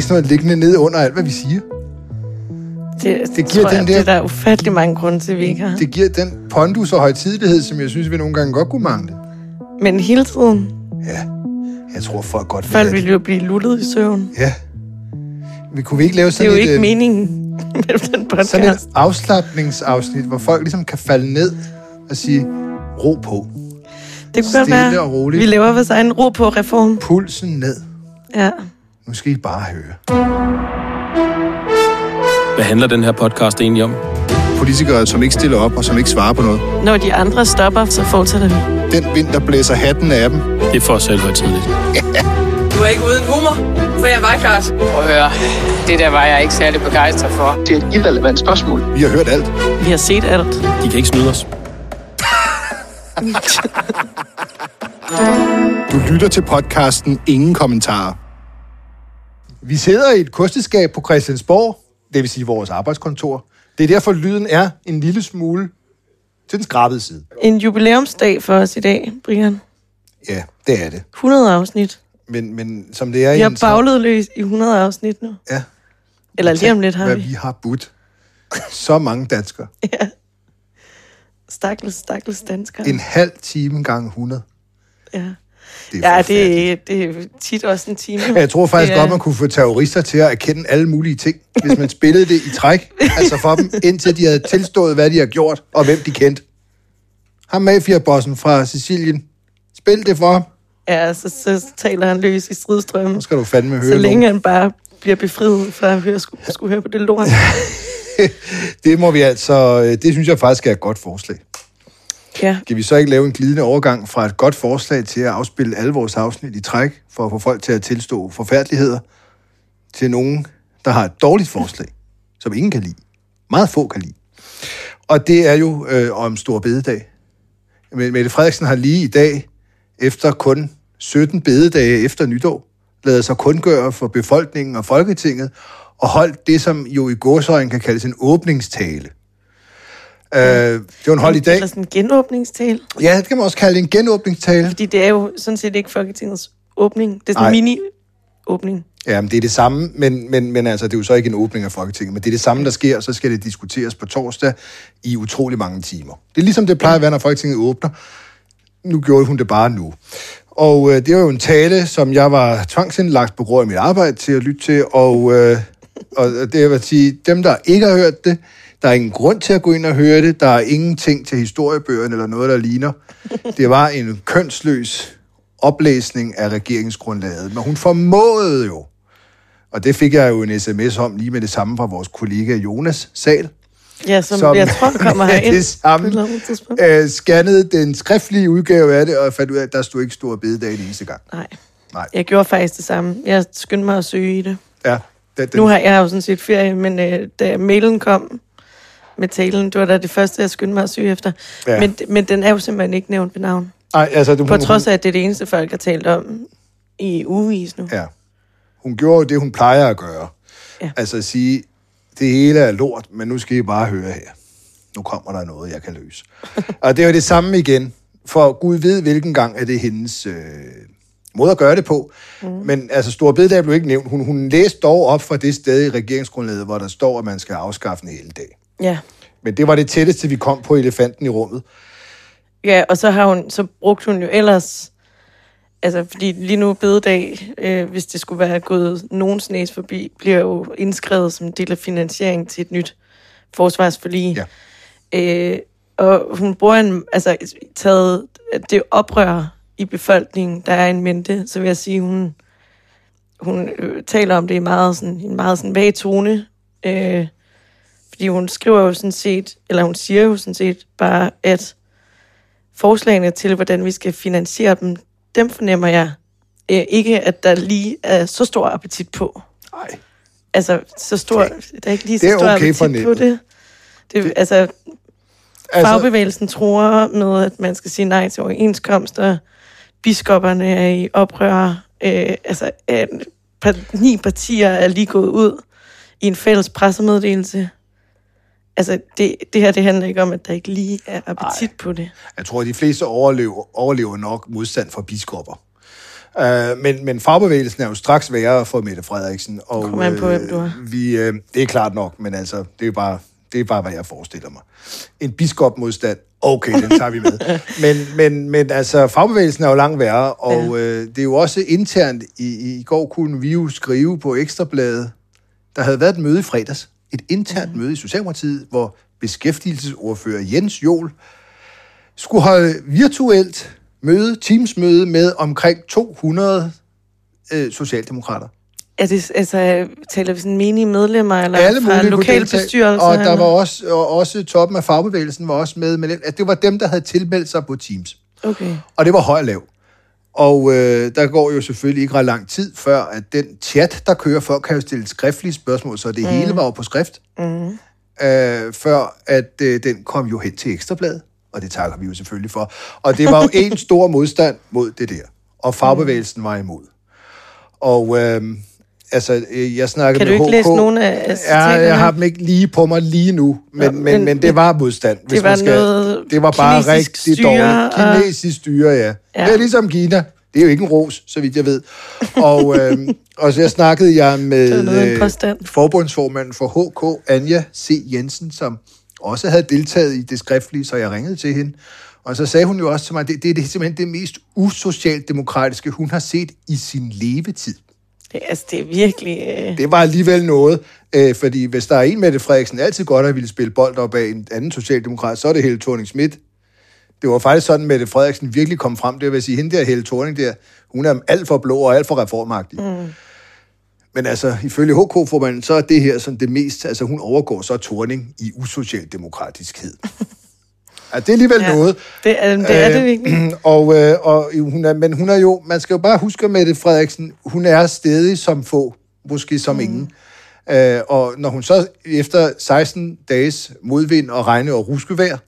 sådan noget liggende ned under alt, hvad vi siger. Det, Det giver den jeg, der- det er der ufattelig mange grunde til, vi ikke har. Det giver den pondus og højtidelighed, som jeg synes, vi nogle gange godt kunne mangle. Men hele tiden, Ja, jeg tror folk godt vil folk have vil det. jo blive luttet i søvn. Ja. Vi kunne vi ikke lave Det er sådan jo et, ikke øh, meningen med den podcast. sådan et afslappningsafsnit, hvor folk ligesom kan falde ned og sige, ro på. det kunne godt være, og roligt. vi laver vores egen ro på reform. Pulsen ned. Ja. Nu skal I bare høre. Hvad handler den her podcast egentlig om? Politikere, som ikke stiller op og som ikke svarer på noget. Når de andre stopper, så fortsætter vi. Den vind, der blæser hatten af dem. Det er for os selv højtidligt. Du er ikke uden humor, for jeg var klart. Prøv at høre, det der var jeg ikke særlig begejstret for. Det er et irrelevant spørgsmål. Vi har hørt alt. Vi har set alt. De kan ikke snyde os. Du lytter til podcasten Ingen Kommentarer. Vi sidder i et kosteskab på Christiansborg, det vil sige vores arbejdskontor. Det er derfor, lyden er en lille smule til den skrabede side. En jubilæumsdag for os i dag, Brian. Ja, det er det. 100 afsnit. Men, men som det er Vi i har baglet løs i 100 afsnit nu. Ja, Eller lige om lidt har hvad vi. vi har budt. Så mange danskere. Ja. Stakkels, stakkels danskere. En halv time gange 100. Ja, Det ja det, det er tit også en time. Jeg tror faktisk er- godt, man kunne få terrorister til at erkende alle mulige ting, hvis man spillede det i træk, altså for dem, indtil de havde tilstået, hvad de har gjort, og hvem de kendte. Ham mafiabossen fra Sicilien. Spil det for ham. Ja, så, så taler han løs i stridstrømmen. Nu skal du fandme høre Så længe nogen. han bare bliver befriet fra at høre, skulle, skulle høre på det lort. Det må vi altså... øh, Det synes jeg faktisk er et godt forslag. Ja, Kan vi så ikke lave en glidende overgang fra et godt forslag til at afspille alle vores afsnit i træk, for at få folk til at tilstå forfærdeligheder, til nogen, der har et dårligt forslag, som ingen kan lide. Meget få kan lide. Og det er jo øh, om Stor Bededag. Men Mette Frederiksen har lige i dag, efter kun 17 bededage efter nytår, lavet sig kundgøre for befolkningen og Folketinget, og holdt det, som jo i godsøjen kan kaldes en åbningstale. Øh, det var en hold i dag. Eller sådan en genåbningstale. Ja, det kan man også kalde en genåbningstale. Fordi det er jo sådan set ikke Folketingets åbning. Det er sådan en mini-åbning. Ja, men det er det samme, men, men, men altså, det er jo så ikke en åbning af Folketinget, men det er det samme, der sker, og så skal det diskuteres på torsdag i utrolig mange timer. Det er ligesom det plejer at være, når Folketinget åbner. Nu gjorde hun det bare nu. Og øh, det var jo en tale, som jeg var tvangsindlagt på grund af mit arbejde til at lytte til, og, øh, og det vil sige, dem, der ikke har hørt det, der er ingen grund til at gå ind og høre det, der er ingenting til historiebøgerne eller noget, der ligner. Det var en kønsløs oplæsning af regeringsgrundlaget, men hun formåede jo og det fik jeg jo en sms om lige med det samme fra vores kollega Jonas Sal, Ja, som, Som- jeg tror kommer herind det samme. øh, scannede den skriftlige udgave af det, og fandt ud af, at der stod ikke stor bededag den eneste gang. Nej, Nej. jeg gjorde faktisk det samme. Jeg skyndte mig at søge i det. Ja, den, den, Nu har jeg jo sådan set ferie, men øh, da mailen kom med talen, det var da det første, jeg skyndte mig at søge efter. Ja. Men, men den er jo simpelthen ikke nævnt ved navn. Ej, altså, du, På trods af, at det er det eneste, folk har talt om i ugevis nu. Ja. Hun gjorde jo det, hun plejer at gøre. Ja. Altså at sige, det hele er lort, men nu skal I bare høre her. Nu kommer der noget, jeg kan løse. og det er jo det samme igen. For Gud ved, hvilken gang er det hendes øh, måde at gøre det på. Mm. Men altså, Store Bededag blev ikke nævnt. Hun, hun læste dog op fra det sted i regeringsgrundlaget, hvor der står, at man skal afskaffe en hel dag. Ja. Men det var det tætteste, vi kom på elefanten i rummet. Ja, og så har hun, så brugt hun jo ellers, altså fordi lige nu bededag, øh, hvis det skulle være gået nogen næs forbi, bliver jo indskrevet som del af finansiering til et nyt forsvarsforlig. Ja. Øh, og hun bruger en, altså taget det oprør i befolkningen, der er en mente, så vil jeg sige, hun, hun øh, taler om det i meget sådan, en meget sådan vag tone, øh, fordi hun skriver jo sådan set, eller hun siger jo sådan set bare, at forslagene til, hvordan vi skal finansiere dem, dem fornemmer jeg øh, ikke, at der lige er så stor appetit på. Nej. Altså, så stor, Okay. der er ikke lige så Det stor okay appetit fornemmet. på det. det altså, Altså, fagbevægelsen tror med, at man skal sige nej til overenskomster. Biskopperne er i oprør. Øh, altså, øh, ni partier er lige gået ud i en fælles pressemeddelelse. Altså, det, det her, det handler ikke om, at der ikke lige er appetit på det. jeg tror, at de fleste overlever, overlever nok modstand fra biskopper. Uh, men, men fagbevægelsen er jo straks værre for Mette Frederiksen. Og, Kom an på, hvem du er. vi, uh, det er klart nok, men altså, det er bare, det er bare hvad jeg forestiller mig. En biskopmodstand, okay, den tager vi med. men, men, men altså, fagbevægelsen er jo langt værre, og ja. øh, det er jo også internt. I, I går kunne vi jo skrive på Ekstrabladet, der havde været et møde i fredags, et internt møde i Socialdemokratiet, hvor beskæftigelsesordfører Jens Jol skulle holde virtuelt møde, teamsmøde med omkring 200 øh, socialdemokrater. Er det, altså, taler vi sådan menige medlemmer, eller Alle fra mulige kunne lokal deltage, bestyrelse? Og der var også, og også toppen af fagbevægelsen var også med, men at det var dem, der havde tilmeldt sig på Teams. Okay. Og det var høj og lav. Og øh, der går jo selvfølgelig ikke ret lang tid, før at den chat, der kører, folk kan jo stille skriftlige spørgsmål, så det mm. hele var jo på skrift, mm. øh, før at øh, den kom jo hen til Ekstrabladet, og det takker vi jo selvfølgelig for. Og det var jo en stor modstand mod det der, og fagbevægelsen var imod. Og øh, altså, øh, jeg snakkede Kan du med ikke HK. læse nogen af Ja, citaterne? jeg har dem ikke lige på mig lige nu, men, Nå, men, men- men det var modstand. Hvis var man skal, noget det var bare rigtig styre, dårligt. Kinesisk styre, ja. Ja. ja. Det er ligesom Kina. Det er jo ikke en ros, så vidt jeg ved. Og, øh, og så jeg snakkede jeg Det med øh, forbundsformanden for HK, Anja C. Jensen, som også havde deltaget i det skriftlige, så jeg ringede til hende. Og så sagde hun jo også til mig, at det, det er simpelthen det mest usocialdemokratiske, hun har set i sin levetid. Det, altså, det er virkelig... Øh, Det var alligevel noget, øh, fordi hvis der er en Mette Frederiksen altid godt har ville spille bold op af en anden socialdemokrat, så er det Helle thorning Schmidt. Det var faktisk sådan, Mette Frederiksen virkelig kom frem. Det vil sige, hende der Helle Thorning der, hun er alt for blå og alt for reformagtig. Mm. Men altså, ifølge HK-formanden, så er det her sådan det mest, altså hun overgår så Thorning i usocialdemokratiskhed. ja, det er alligevel Ja. noget. det, er, det er det Øh, virkelig. Og, øh, og hun er, men hun er jo, man skal jo bare huske, Mette Frederiksen, hun er stedig som få, måske som mm. ingen. Øh, og når hun så efter 16 dages modvind og regne og ruskevejr,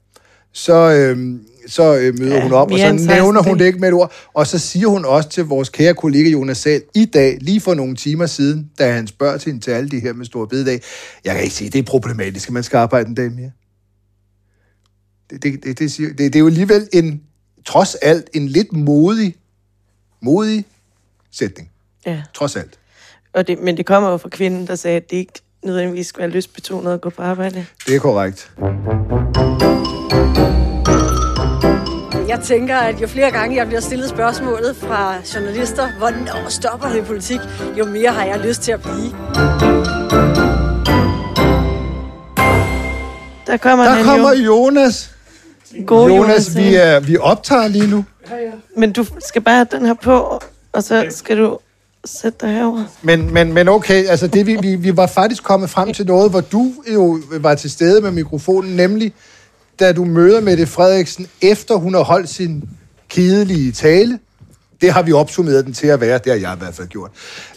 så, øh, så øh, møder Ja, hun op, og så end 16 nævner hun det ikke med et ord. Og så siger hun også til vores kære kollega Jonas Sahl i dag, lige for nogle timer siden, da han spørger til hende til alle de her med store bededag, jeg kan ikke sige, det er problematisk, at man skal arbejde en dag mere. Det, det, det, det, siger, det, det er jo alligevel en, trods alt, en lidt modig, modig sætning. Ja. Trods alt. Og det, men det kommer jo fra kvinden, der sagde, at det ikke nødvendigvis skal være lystbetonet at gå på arbejde. Det er korrekt. Jeg tænker, at jo flere gange jeg bliver stillet spørgsmålet fra journalister, hvornår stopper det i politik, jo mere har jeg lyst til at blive. Der kommer Der han kommer jo. Jonas. God Jonas, vi, er, vi optager lige nu. Men du skal bare have den her på, og så skal du sætte dig herover. Men, men, men okay, altså det, vi, vi, vi var faktisk kommet frem til noget, hvor du jo var til stede med mikrofonen, nemlig da du møder Mette Frederiksen, efter hun har holdt sin kedelige tale. Det har vi opsummeret den til at være, det har jeg i hvert fald gjort.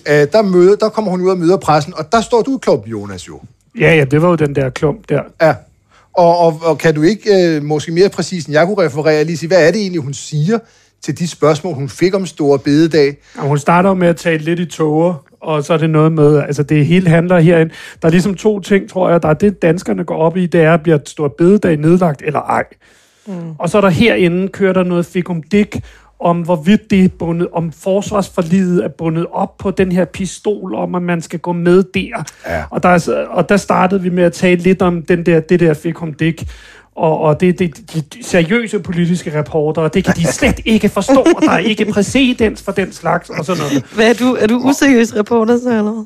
Uh, der, møder, der kommer hun ud og møder pressen, og der står du i klumpen, Jonas, jo. Ja, ja, det var jo den der klump der. Ja. Og, og, og kan du ikke, øh, måske mere præcis end jeg kunne referere, lige sige, hvad er det egentlig, hun siger til de spørgsmål, hun fik om store bededag? Og hun starter med at tale lidt i tåger, og så er det noget med, altså det hele handler herinde. Der er ligesom to ting, tror jeg. Der er det, danskerne går op i, det er, bliver stor bededag nedlagt eller ej. Mm. Og så er der herinde, kører der noget fikum dik, om hvorvidt det er bundet, om forsvarsforlidet er bundet op på den her pistol, om at man skal gå med der. Ja. Og, der er, og der startede vi med at tale lidt om den der, det der fikum dik. Og, og det, det de seriøse politiske reportere, det kan de slet ikke forstå. Der er ikke præcedens for den slags og sådan noget. Hvad er du? Er du useriøs reporter så, eller?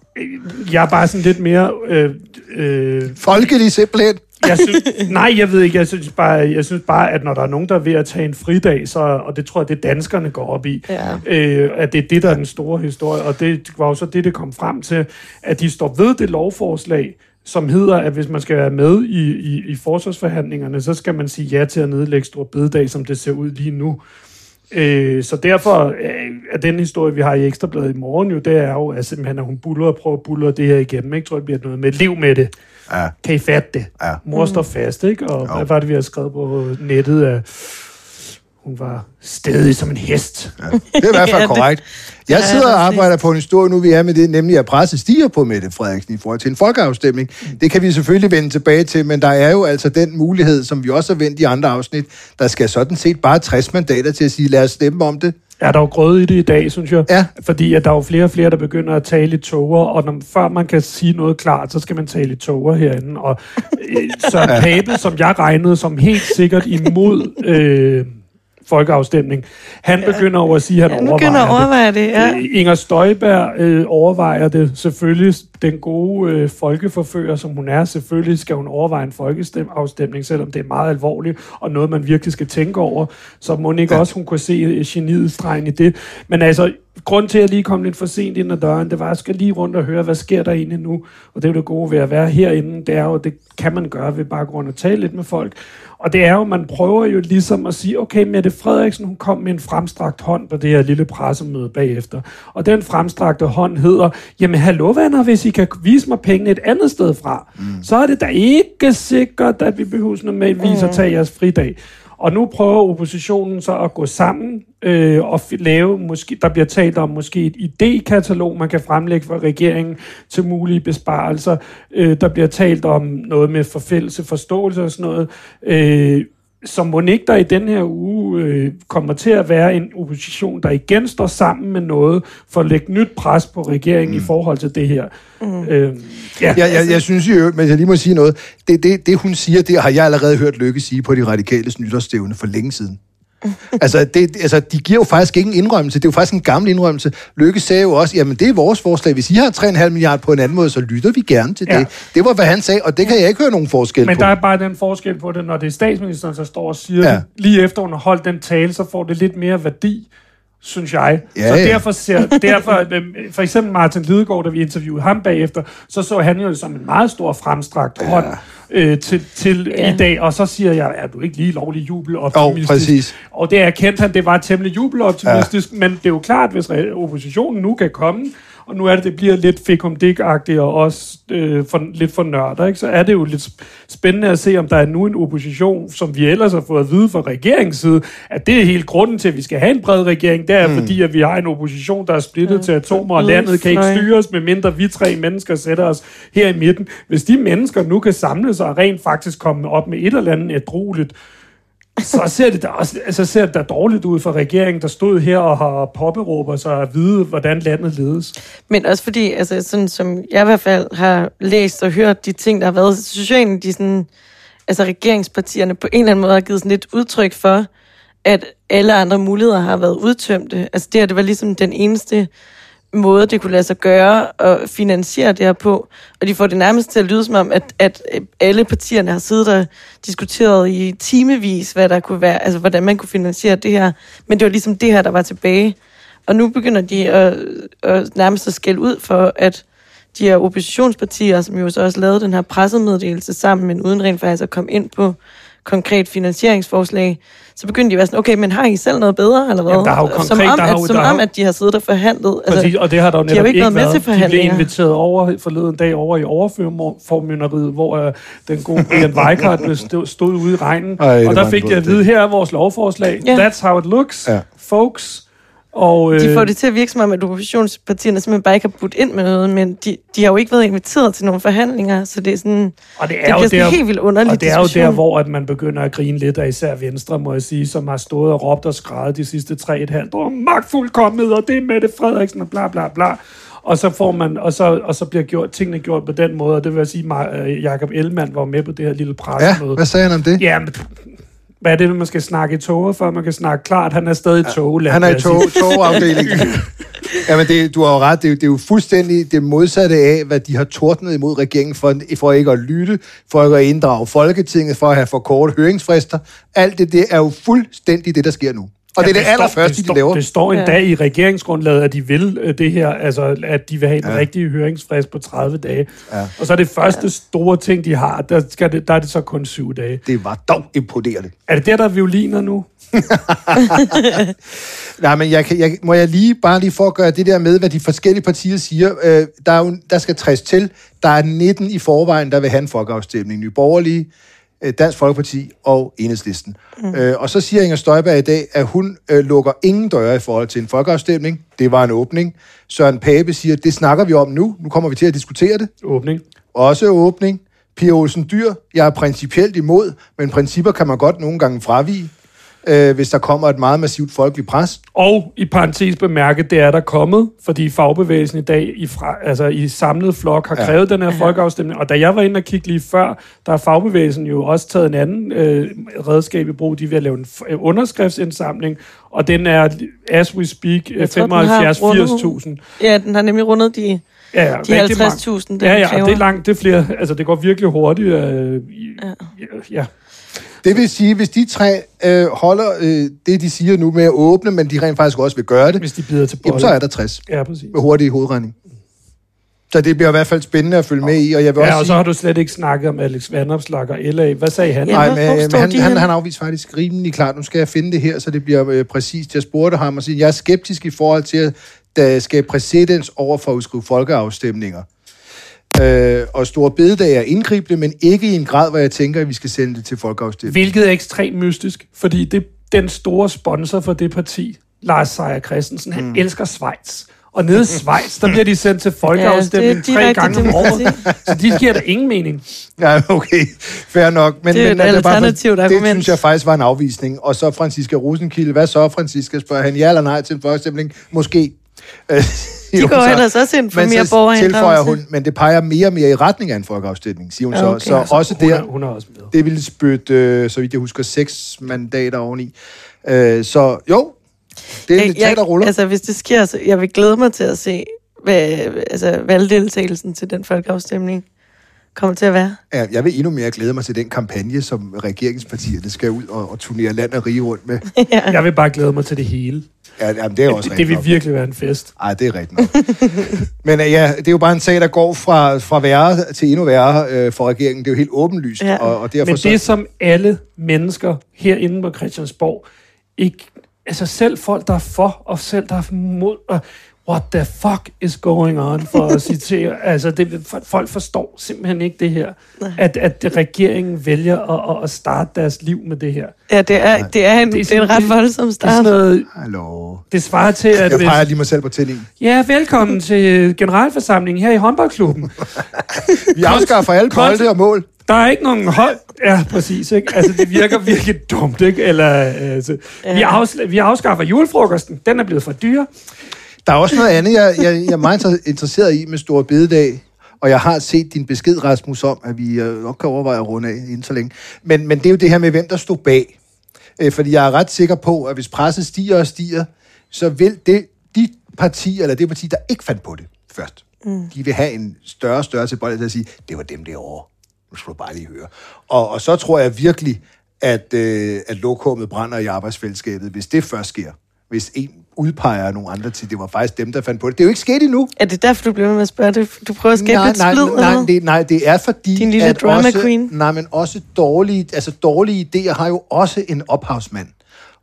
Jeg er bare sådan lidt mere... Øh, øh, Folkelig simpelthen. Jeg synes, nej, jeg ved ikke. Jeg synes, bare, jeg synes bare, at når der er nogen, der er ved at tage en fridag, så, og det tror jeg, det danskerne går op i, Ja. øh, at det er det, der er den store historie. Og det var jo så det, det kom frem til, at de står ved det lovforslag, som hedder, at hvis man skal være med i, i, i forsvarsforhandlingerne, så skal man sige ja til at nedlægge stor bededag, som det ser ud lige nu. Øh, så derfor øh, er den historie, vi har i Ekstrabladet i morgen, jo, det er jo, at simpelthen, at hun buller og prøver at buller det her igennem. Ikke? Jeg tror, det bliver noget med liv med det. Ja. Kan I fatte det? Ja. Mor står fast, ikke? Og Jo. hvad var det, vi har skrevet på nettet? At hun var stedig som en hest. Ja, det er i hvert fald korrekt. Jeg sidder og arbejder på en historie nu, vi er med det, nemlig at presset stiger på Mette Frederiksen i forhold til en folkeafstemning. Det kan vi selvfølgelig vende tilbage til, men der er jo altså den mulighed, som vi også har vendt i andre afsnit, der skal sådan set bare 60 mandater til at sige, lad os stemme om det. Ja, der er jo grøde i det i dag, synes jeg. Ja. Fordi at der er jo flere og flere, der begynder at tale i toger, og når, før man kan sige noget klart, så skal man tale i toger herinde. Og øh, Søren Pape, som jeg regnede som helt sikkert imod øh, folkeafstemning, han begynder over at sige, at han Ja, overvejer begynder at det. overveje det, ja. Øh, Inger Støjberg øh, overvejer det selvfølgelig. Den gode øh, folkeforfører, som hun er, selvfølgelig skal hun overveje en folkeafstemning, selvom det er meget alvorligt, og noget, man virkelig skal tænke over. Så må ikke ja. også hun kunne se øh, genietstregen i det. Men altså, grund til, at jeg lige kom lidt for sent ind ad døren, det var, at jeg skal lige rundt og høre, hvad sker der egentlig nu? Og det er jo det gode ved at være herinde, det er jo, det kan man gøre ved bare at gå rundt og tale lidt med folk. Og det er jo, man prøver jo ligesom at sige, okay, Mette Frederiksen, hun kom med en fremstrakt hånd på det her lille pressemøde bagefter. Og den fremstrakte hånd hedder, jamen hallo venner, hvis I kan vise mig pengene et andet sted fra, mm. så er det da ikke sikkert, at vi behøver normalvis at tage jeres fridag. Og nu prøver oppositionen så at gå sammen øh, og lave, måske, der bliver talt om måske et idékatalog, man kan fremlægge for regeringen til mulige besparelser. Øh, der bliver talt om noget med forfældelse, forståelse og sådan noget. Øh, så må ikke der i den her uge øh, kommer til at være en opposition, der igen står sammen med noget for at lægge nyt pres på regeringen mm. i forhold til det her. Mm. Øh, ja, Jeg, jeg, jeg synes jo, men jeg lige må sige noget. Det, det, det, hun siger, det har jeg allerede hørt Lykke sige på de radikale nytårsstævne for længe siden. altså, det, altså, de giver jo faktisk ikke en indrømmelse. Det er jo faktisk en gammel indrømmelse. Lykke sagde jo også, jamen det er vores forslag. Hvis I har 3,5 milliarder på en anden måde, så lytter vi gerne til Ja. det. Det var, hvad han sagde, og det kan jeg ikke høre nogen forskel Men på. der er bare den forskel på det, når det er statsministeren, der står og siger Ja. ja. det, lige efter hun har holdt den tale, så får det lidt mere værdi, synes jeg. Ja, så ja. derfor ser, derfor, øhm, for eksempel Martin Lidegaard, da vi interviewede ham bagefter, så så han jo som en meget stor fremstrakt hånd øh, til, til Ja. i dag, og så siger jeg, er du ikke lige lovlig jubeloptimistisk? Jo, præcis. Og det erkendte han, det var temmelig jubeloptimistisk, ja. men det er jo klart, hvis oppositionen nu kan komme, og nu er det, det bliver lidt fikum agtigt og også øh, for, lidt for nørder, ikke? så er det jo lidt sp- spændende at se, om der er nu en opposition, som vi ellers har fået at vide fra regeringens side, at det er helt grunden til, at vi skal have en bred regering, det er mm. fordi, at vi har en opposition, der er splittet ja, til atomer, og landet kan ikke styres, medmindre vi tre mennesker sætter os her i midten. Hvis de mennesker nu kan samle sig og rent faktisk komme op med et eller andet ædrueligt, så ser det da også, altså ser det da dårligt ud for regeringen, der stod her og har påberåber sig at vide, hvordan landet ledes. Men også fordi, altså sådan som jeg i hvert fald har læst og hørt de ting, der har været, så synes jeg egentlig, de sådan, altså regeringspartierne på en eller anden måde har givet sådan lidt udtryk for, at alle andre muligheder har været udtømte. Altså det her, det var ligesom den eneste måde, det kunne lade sig gøre og finansiere det her på. Og de får det nærmest til at lyde som om, at, at alle partierne har siddet og diskuteret i timevis, hvad der kunne være, altså hvordan man kunne finansiere det her. Men det var ligesom det her, der var tilbage. Og nu begynder de at, at nærmest at skælde ud for, at de her oppositionspartier, som jo så også lavede den her pressemeddelelse sammen, men uden rent faktisk at komme ind på konkret finansieringsforslag, så begyndte de at være sådan, okay, men har I selv noget bedre, eller hvad? Jamen, der har jo som konkret- om, der har jo- at, som der har om, at de har siddet og forhandlet. Altså, Præcis, og det har der jo de har netop jo ikke været med til De blev inviteret over forleden dag over i overformynderiet, hvor uh, den gode Brian Weikart blev stod, stod ude i regnen. Ej, og der fik jeg at vide, her er vores lovforslag. Ja. That's how it looks, Ja. folks. Og, øh, De får det til at virke som om, at oppositionspartierne simpelthen bare ikke har budt ind med noget, men de, de har jo ikke været inviteret til nogle forhandlinger, så det er sådan... Og det Det er jo bliver sådan der, helt vildt underlig Og det er jo der, hvor at man begynder at grine lidt af især Venstre, må jeg sige, som har stået og råbt og skrevet de sidste tre et halvt år. Magtfuldkommet, og det er Mette Frederiksen, og bla bla bla. Og så får man, og så, og så bliver gjort, tingene gjort på den måde, og det vil jeg sige, at Jacob Ellemann var med på det her lille Ja, pressemøde. hvad sagde han om det? Ja, men hvad er det, man skal snakke i toget, før man kan snakke klart? Han er stadig i togland. Han er i tog, togafdelingen. Jamen, det, du har jo ret. Det er, jo- det er jo fuldstændig det modsatte af, hvad de har tordnet imod regeringen for, for ikke at lytte, for ikke at inddrage Folketinget, for at have for korte høringsfrister. Alt det, det er jo fuldstændig det, der sker nu. Og det er det står- allerførste, det de står, laver. Det står Ja. endda i regeringsgrundlaget, at de vil øh, det her, altså at de vil have en ja. rigtig høringsfrist på 30 dage. Ja. Og så er det første ja. store ting, de har, der, skal det, der er det så kun syv dage. Det var dog imponerende. Er det der, der er violiner nu? Nej, men jeg, kan, jeg, må jeg lige, bare lige for at gøre det der med, hvad de forskellige partier siger. Øh, der, er jo, der skal træs til. Der er 19 i forvejen, der vil have en folkeafstemning. Nye Borgerlige, Dansk Folkeparti og Enhedslisten. Mm. Øh, og så siger Inger Støjberg i dag, at hun øh, lukker ingen døre i forhold til en folkeafstemning. Det var en åbning. Søren Pape siger, det snakker vi om nu. Nu kommer vi til at diskutere det. Åbning. Også åbning. Pia Olsen Dyr, jeg er principielt imod, men principper kan man godt nogle gange fravige. Øh, hvis der kommer et meget massivt folkeligt pres. Og i parentes bemærket, det er der kommet, fordi fagbevægelsen i dag i, fra, altså i samlet flok har Ja. krævet den her folkeafstemning. Og da jeg var inde og kigge lige før, der har fagbevægelsen jo også taget en anden øh, redskab i brug. De er ved at lave en øh, underskriftsindsamling, og den er, as we speak, øh, Jeg tror, den har 75-80.000. Ja, den har nemlig rundet de, Ja, ja, de rigtig mange. 50.000, den Ja, ja, kræver. det er langt, det er flere, altså det går virkelig hurtigt. Øh, ja. ja. Det vil sige, hvis de tre øh, holder øh, det, de siger nu med at åbne, men de rent faktisk også vil gøre det, Hvis de bider til jamen, bolle. så er der 60 Ja, præcis. med hurtig hovedregning. Så det bliver i hvert fald spændende at følge med i, og jeg vil Ja, også og så sige... har du slet ikke snakket om Alex Vanopslagh og LA. Hvad sagde han? Ja, Nej, men, står han, han, han afviste faktisk rimelig klart. Nu skal jeg finde det her, så det bliver øh, præcist. Jeg spurgte ham og siger, jeg er skeptisk i forhold til at der skal præcedens over for at udskrive folkeafstemninger. Øh, og Store Bededag er indgribende, men ikke i en grad, hvor jeg tænker, at vi skal sende det til folkeafstemning. Hvilket er ekstremt mystisk, fordi det, den store sponsor for det parti, Lars Seier Christensen, han mm. elsker Schweiz. Og nede i Schweiz, der bliver de sendt til folkeafstemning Ja, det tre gange om året. Så de giver der ingen mening. Ja, okay. Fair nok. Men, Det er men et bare for- alternativt Det argument. synes jeg faktisk var en afvisning. Og så Franziska Rosenkilde. Hvad så, Franziska? Spørger han ja eller nej til en folkeafstemning? Måske. Øh, De går så. ellers også ind for men mere så tilføjer borgerinddragelse. hun, men det peger mere og mere i retning af en folkeafstemning, siger hun så. Okay. Så Altså, også Hun er, der, hun er også med. det ville spytte, øh, så vidt jeg husker, seks mandater oveni. Øh, så jo, det er Jeg- tag, der ruller. Altså, hvis det sker, så jeg vil glæde mig til at se, hvad altså, valgdeltagelsen til den folkeafstemning kommer til at være. Ja, jeg vil endnu mere glæde mig til den kampagne, som regeringspartierne skal ud og, og turnere land og rige rundt med. ja. Jeg vil bare glæde mig til det hele. Ja, jamen, det er også Det, det rigtigt vil nok. virkelig være en fest. Ej, det er rigtigt nok. Men øh, ja, det er jo bare en sag, der går fra, fra værre til endnu værre øh, for regeringen. Det er jo helt åbenlyst. Ja. Og, og derfor Men så, det, som alle mennesker herinde på Christiansborg, ikke, altså selv folk, der er for, og selv der er mod, og what the fuck is going on, for at citere, altså det, folk forstår simpelthen ikke det her, at, at regeringen vælger at, at- starte deres liv med det her. ja, det er, det er, en, Det er det er en sådan- ret voldsom Det er sådan start. noget, Hallo. det svarer til, at Jeg peger lige mig selv på tillingen. ja, velkommen til generalforsamlingen her i håndboldklubben. Vi afskaffer alle Kost- bolde og mål. Der er ikke nogen hold... Ja, præcis, ikke? Altså, det virker virkelig dumt, ikke? Eller, altså, ja. vi, afs- vi afskaffer julefrokosten. Den er blevet for dyr. Der er også noget andet, jeg, jeg, jeg er meget inter- interesseret i med Store Bededag. Og jeg har set din besked, Rasmus, om, at vi øh, nok kan overveje at runde af inden så længe. Men, men det er jo det her med, hvem der stod bag. Øh, fordi jeg er ret sikker på, at hvis presset stiger og stiger, så vil det, de partier, eller det parti, der ikke fandt på det først, mm. de vil have en større og større tilbøjelighed til at sige, det var dem derovre. Nu skal du bare lige høre. Og, og så tror jeg virkelig, at, øh, at lokummet brænder i arbejdsfællesskabet, hvis det først sker. Hvis en udpeger nogle andre til, det var faktisk dem, der fandt på det. Det er jo ikke sket endnu. Er det derfor, du bliver med at spørge det? Du prøver at skabe nej, lidt nej, splid? nej, eller? det, nej, det er fordi, Din lille at drama også, queen. Nej, men også dårlige, altså dårlige idéer har jo også en ophavsmand.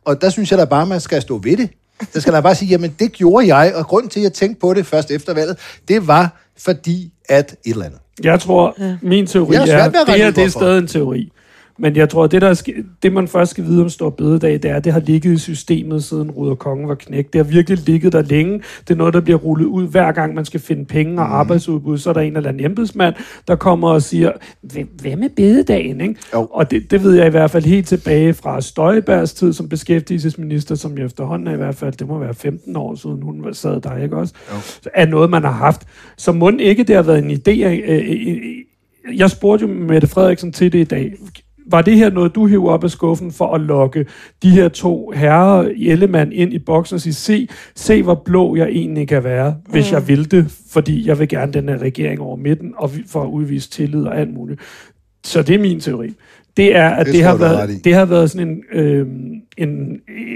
Og der synes jeg da bare, man skal stå ved det. Der skal der bare sige, jamen det gjorde jeg, og grunden til, at jeg tænkte på det først efter valget, det var fordi, at et eller andet. Jeg tror, ja. min teori Jeg er, at det her det er stadig en teori. Men jeg tror, det, der er det man først skal vide om Stor Bededag, det er, at det har ligget i systemet, siden Ruder Kongen var knægt. Det har virkelig ligget der længe. Det er noget, der bliver rullet ud, hver gang man skal finde penge Mhm. og arbejdsudbud. Så er der en eller anden embedsmand, der kommer og siger, "Hvem- hvad med bededagen? Ikke? Jo. Og det, det ved jeg i hvert fald helt tilbage fra Støjbergs tid som beskæftigelsesminister, som jeg efterhånden er i hvert fald, det må være 15 år siden, hun sad der, ikke også? Jo. Er noget, man har haft. Så må ikke det har været en idé. Øh, øh, øh, jeg spurgte jo Mette Frederiksen til det i dag. Var det her noget, du hæver op af skuffen for at lokke de her to herrer i Ellemann ind i boksen og sige, se, se hvor blå jeg egentlig kan være, hvis jeg vil det, fordi jeg vil gerne den her regering over midten, og for at udvise tillid og alt muligt. Så det er min teori. Det er, at Det det, har, været, det har været sådan en, øh, en,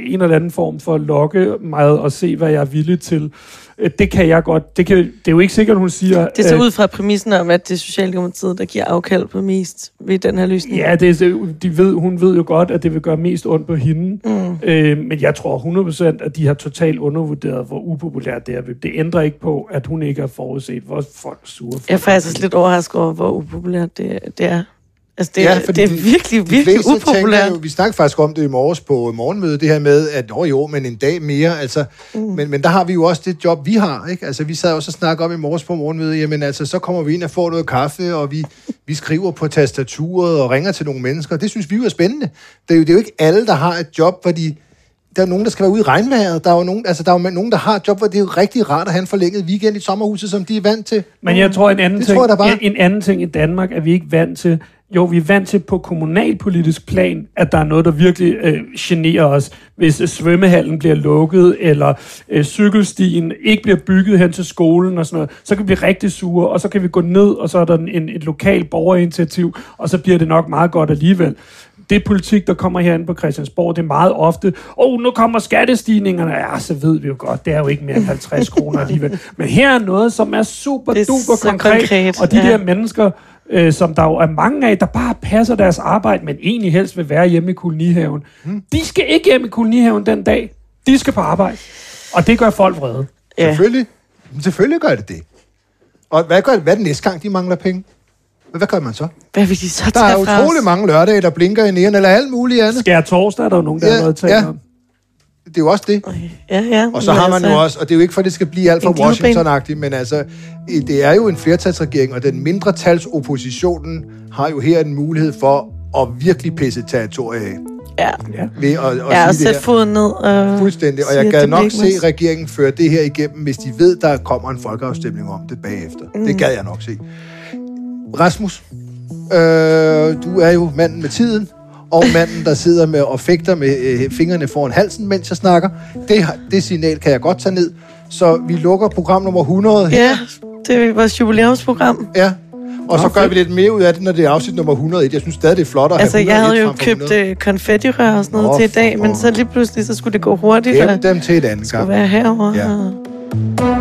en eller anden form for at lokke mig og se, hvad jeg er villig til. Øh, Det kan jeg godt. Det, kan, det er jo ikke sikkert, hun siger... Det er så øh, ud fra præmissen om, at det er Socialdemokratiet, der giver afkald på mest ved den her løsning. Ja, det er, så- de ved, hun ved jo godt, at det vil gøre mest ondt på hende. Mm. Øh, men jeg tror 100%, at de har totalt undervurderet, hvor upopulært det er. Det ændrer ikke på, at hun ikke har forudset, hvor folk sure. For Jeg er faktisk lidt overrasket over, hvor upopulært det, det er. Altså, det, Ja, det er virkelig, De virkelig upopulært. jo, vi snakkede faktisk om det i morges på morgenmødet, det her med, at åh jo, men en dag mere, altså, mm. men, men der har vi jo også det job, vi har, ikke? Altså, vi sad også og snakkede om i morges på morgenmødet, jamen altså, så kommer vi ind og får noget kaffe, og vi, vi skriver på tastaturet og ringer til nogle mennesker. Det synes vi jo er spændende. Det er jo, det er jo ikke alle, der har et job, hvor de... Der er nogen, der skal være ude i regnvejret. Der er jo nogen, altså, der er jo nogen, der har et job, hvor det er jo rigtig rart at have en forlænget weekend i sommerhuset, som de er vant til. Men jeg tror, en anden, Det ting, tror jeg en anden ting i Danmark er vi ikke vant til. Jo, vi er vant til på kommunalpolitisk plan, at der er noget, der virkelig øh, generer os. Hvis øh, svømmehallen bliver lukket, eller øh, cykelstien ikke bliver bygget hen til skolen og sådan noget, så kan vi blive rigtig sure, og så kan vi gå ned, og så er der en, et lokalt borgerinitiativ, og så bliver det nok meget godt alligevel. Det politik, der kommer herinde på Christiansborg, det er meget ofte, åh, oh, nu kommer skattestigningerne. Ja, så ved vi jo godt, det er jo ikke mere end 50 kroner alligevel. Men her er noget, som er super er duper konkret, konkret, og de ja. der mennesker, øh, som der jo er mange af, der bare passer deres arbejde, men egentlig helst vil være hjemme i kolonihaven. Hmm. De skal ikke hjem i kolonihaven den dag. De skal på arbejde. Og det gør folk vrede. Ja. Selvfølgelig. Selvfølgelig gør det det. Og hvad, gør, hvad er det næste gang, de mangler penge? Hvad hvad gør man så? Hvad vil de så Der tage er fra utrolig os? mange lørdage, der blinker i næren, eller alt muligt andet. Skær torsdag er der jo nogen, der Ja, har noget at tale ja. om. Det er jo også det. Ja, ja. Og så har man altså, jo også, og det er jo ikke for, at det skal blive alt for. Washington-agtigt, men altså, det er jo en flertalsregering, og den mindretalsoppositionen har jo her en mulighed for at virkelig pisse territoriet af. Ja, Ved at, at ja og sige det sætte foden ned. Og Fuldstændig, og jeg gad nok se mindst. regeringen føre det her igennem, hvis de ved, der kommer en folkeafstemning om det bagefter. Mm. Det gad jeg nok se. Rasmus, øh, du er jo manden med tiden, og manden, der sidder med og fægter med øh, fingrene foran halsen, mens jeg snakker. Det, det signal kan jeg godt tage ned. Så vi lukker program nummer 100 her. Ja, det er vores jubilæumsprogram. ja. Og så Nå, gør fedt. vi lidt mere ud af det, når det er afsnit nummer 101. Jeg synes stadig, det er flot at Altså, have jeg 101 havde jo købt 100. øh, konfettirør og sådan noget Nå, til i dag, for men så lige pludselig, så skulle det gå hurtigt, Gem dem til et andet skulle gang. være herovre. Ja.